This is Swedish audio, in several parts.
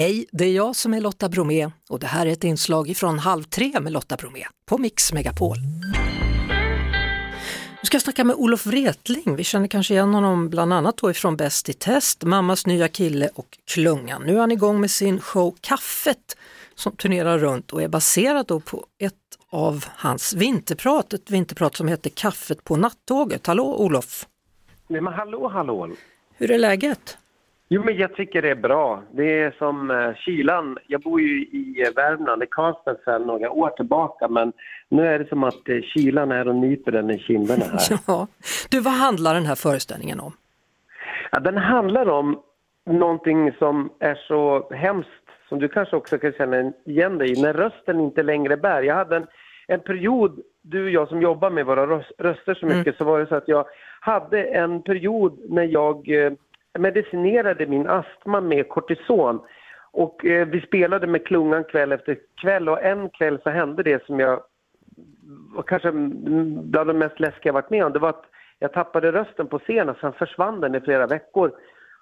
Hej, det är jag som är Lotta Bromé och det här är ett inslag från Halv tre med Lotta Bromé på Mix Megapol. Nu ska jag snacka med Olof Wretling. Vi känner kanske igen honom bland annat då ifrån Bäst i test, Mammas nya kille och Klungan. Nu är han igång med sin show Kaffet som turnerar runt och är baserad då på ett av hans vinterprat, ett vinterprat som heter Kaffet på nattåget. Hallå Olof! Nej men hallå hallå! Hur är läget? Jo men jag tycker det är bra. Det är som uh, kylan. Jag bor ju i uh, Värmland, i Karlstad sedan några år tillbaka men nu är det som att uh, kylan är och nyper den i kinderna här. ja. Du, vad handlar den här föreställningen om? Ja, den handlar om någonting som är så hemskt som du kanske också kan känna igen dig i, när rösten inte längre bär. Jag hade en, en period, du och jag som jobbar med våra röster så mycket, mm. så var det så att jag hade en period när jag medicinerade min astma med kortison. Och eh, vi spelade med klungan kväll efter kväll och en kväll så hände det som jag var kanske bland de mest läskiga jag varit med om. Det var att jag tappade rösten på scenen och sen försvann den i flera veckor.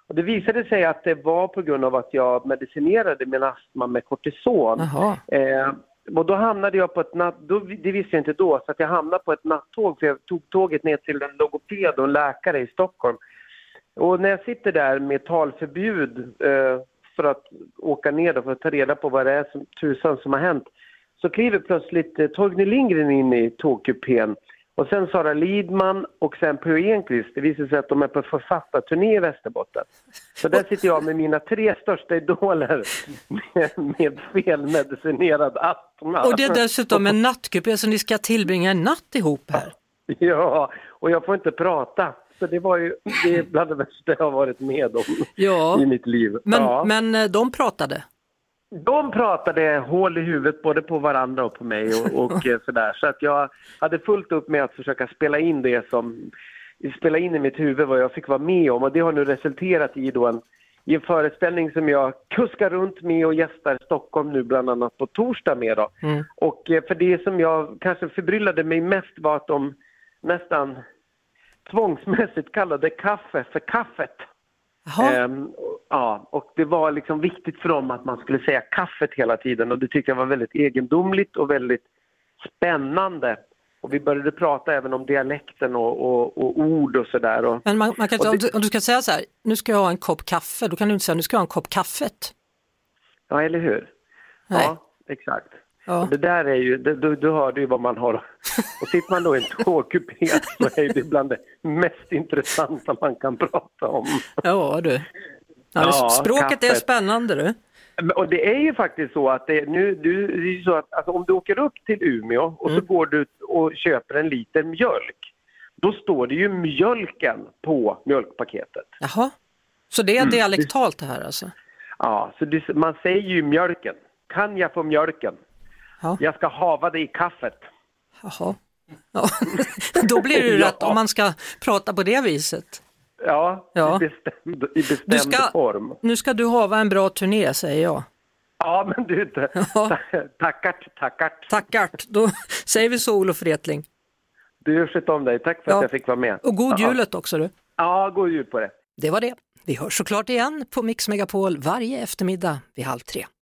Och det visade sig att det var på grund av att jag medicinerade min astma med kortison. Eh, och då hamnade jag på ett natt... Då, det visste jag inte då, så att jag hamnade på ett nattåg för jag tog tåget ner till en logoped och en läkare i Stockholm. Och när jag sitter där med talförbud eh, för att åka ner och för att ta reda på vad det är som tusan som har hänt så kliver plötsligt eh, Torgny Lindgren in i tågkupén och sen Sara Lidman och sen P.O. Enquist. Det visar sig att de är på författarturné i Västerbotten. Så där sitter jag med mina tre största idoler med, med felmedicinerad astma. Och det är dessutom en nattkupé så ni ska tillbringa en natt ihop här. Ja, och jag får inte prata. Så det var ju det är bland det värsta jag har varit med om ja. i mitt liv. Men, ja. men eh, de pratade? De pratade hål i huvudet både på varandra och på mig och, och eh, sådär. Så att jag hade fullt upp med att försöka spela in det som, spela in i mitt huvud vad jag fick vara med om och det har nu resulterat i då en, i en föreställning som jag kuskar runt med och gästar Stockholm nu bland annat på torsdag med då. Mm. Och eh, för det som jag kanske förbryllade mig mest var att de nästan tvångsmässigt kallade kaffe för kaffet. Ehm, ja, och det var liksom viktigt för dem att man skulle säga kaffet hela tiden och det tyckte jag var väldigt egendomligt och väldigt spännande. Och vi började prata även om dialekten och, och, och ord och sådär. Men man, man kan, det, om, du, om, du, ska säga så här, nu ska jag ha en kopp kaffe, då kan du inte säga nu ska jag ha en kopp kaffet. Ja, eller hur? Nej. Ja, exakt. Ja. Det där är ju, du, du hörde ju vad man har. Och sitter man då i en tågkupé så är det bland det mest intressanta man kan prata om. Ja du. Ja, ja, språket kaffet. är spännande du. Och det är ju faktiskt så att det, nu, du, det är så att alltså, om du åker upp till Umeå och mm. så går du och köper en liter mjölk. Då står det ju mjölken på mjölkpaketet. Jaha, så det är mm. dialektalt det här alltså? Ja, så det, man säger ju mjölken. Kan jag få mjölken? Ja. Jag ska hava det i kaffet. Jaha. Ja. Då blir det ju rätt om man ska prata på det viset. Ja, ja. I, bestämd, i bestämd ska, form. Nu ska du hava en bra turné säger jag. Ja, men du, ja. tackart, tackart. Tackart, då säger vi så Olof Wretling. Du sitt om dig, tack för ja. att jag fick vara med. Och god julet också du. Ja, god jul på det. Det var det. Vi hörs såklart igen på Mix Megapol varje eftermiddag vid halv tre.